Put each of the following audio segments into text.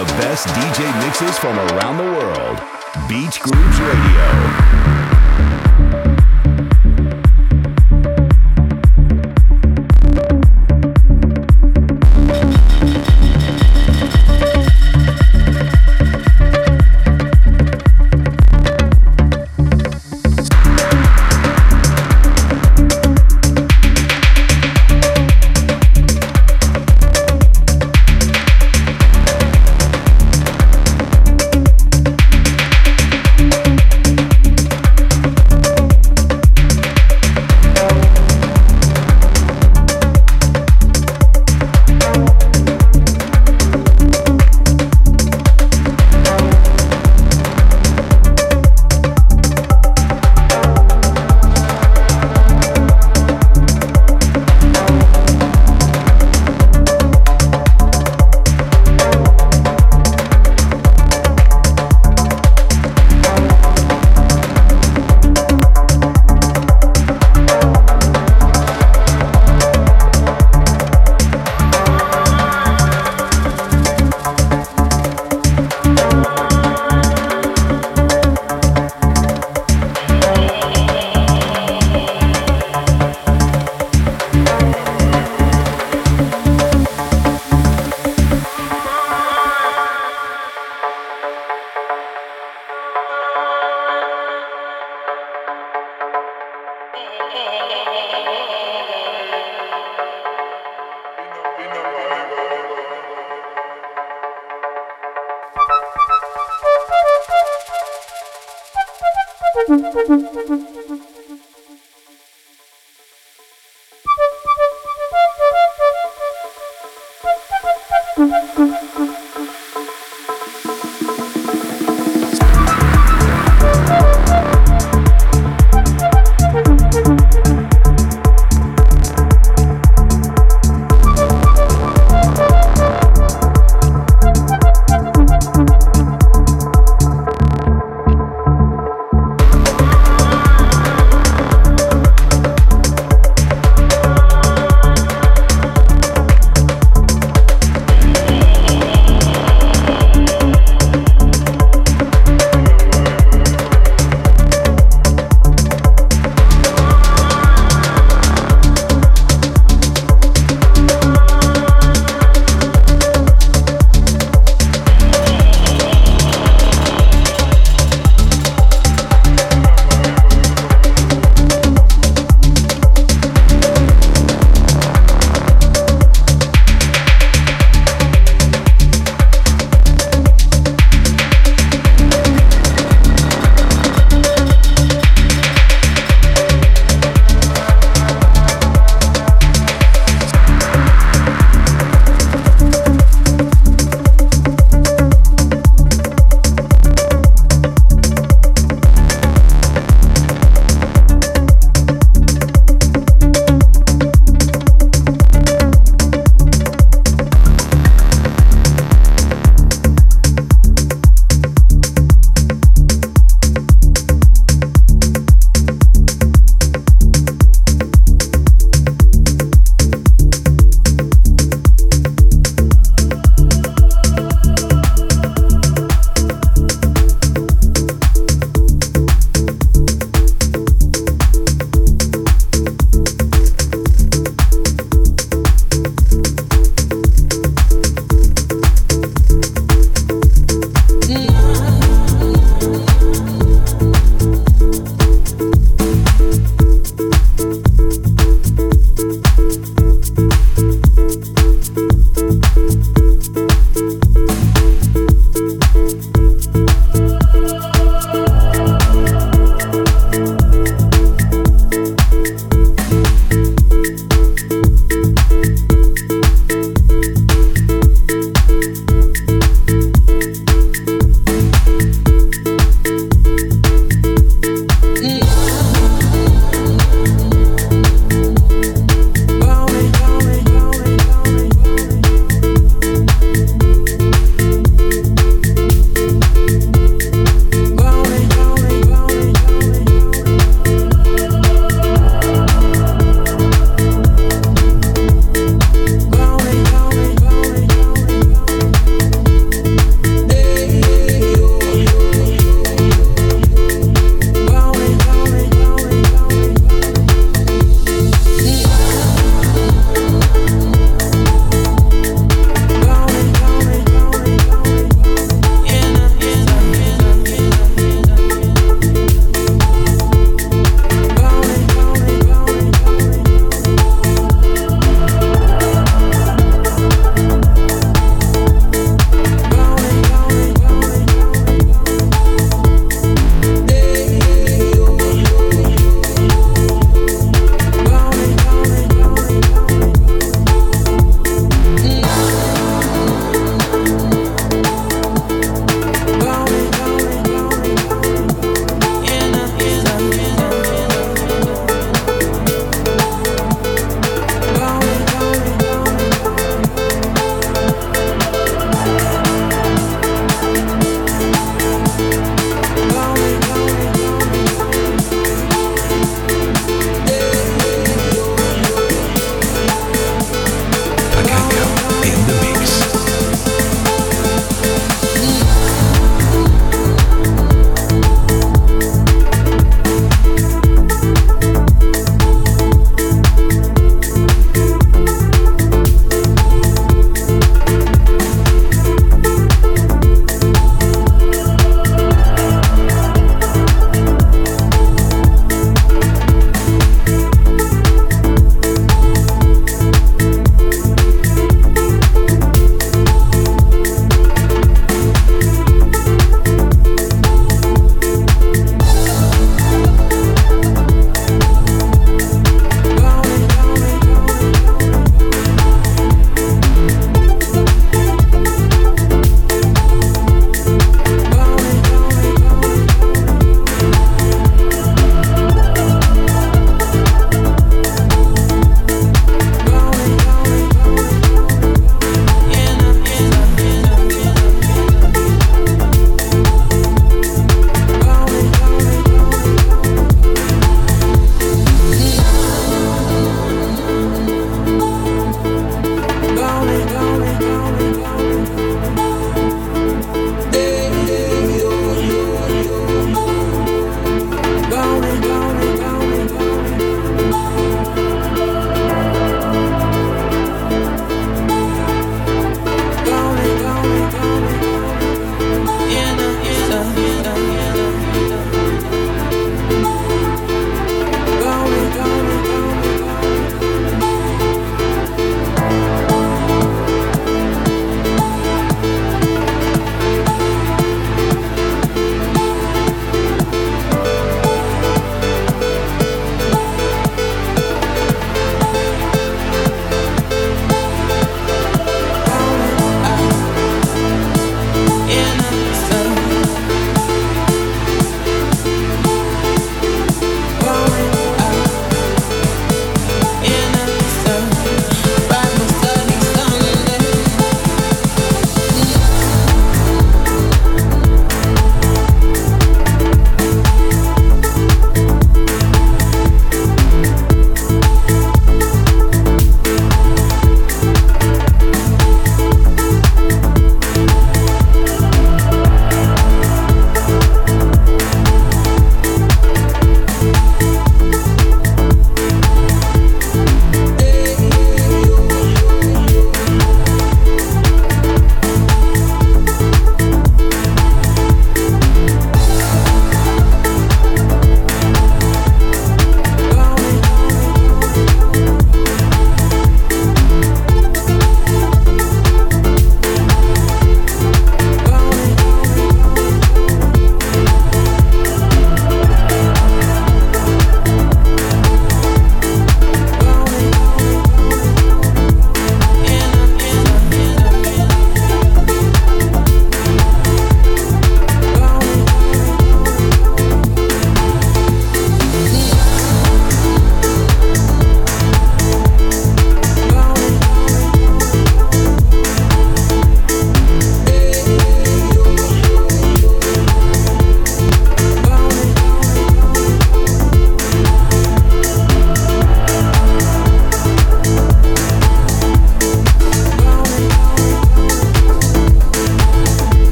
the best DJ mixes from around the world. Beach Grooves Radio.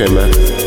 Okay, man.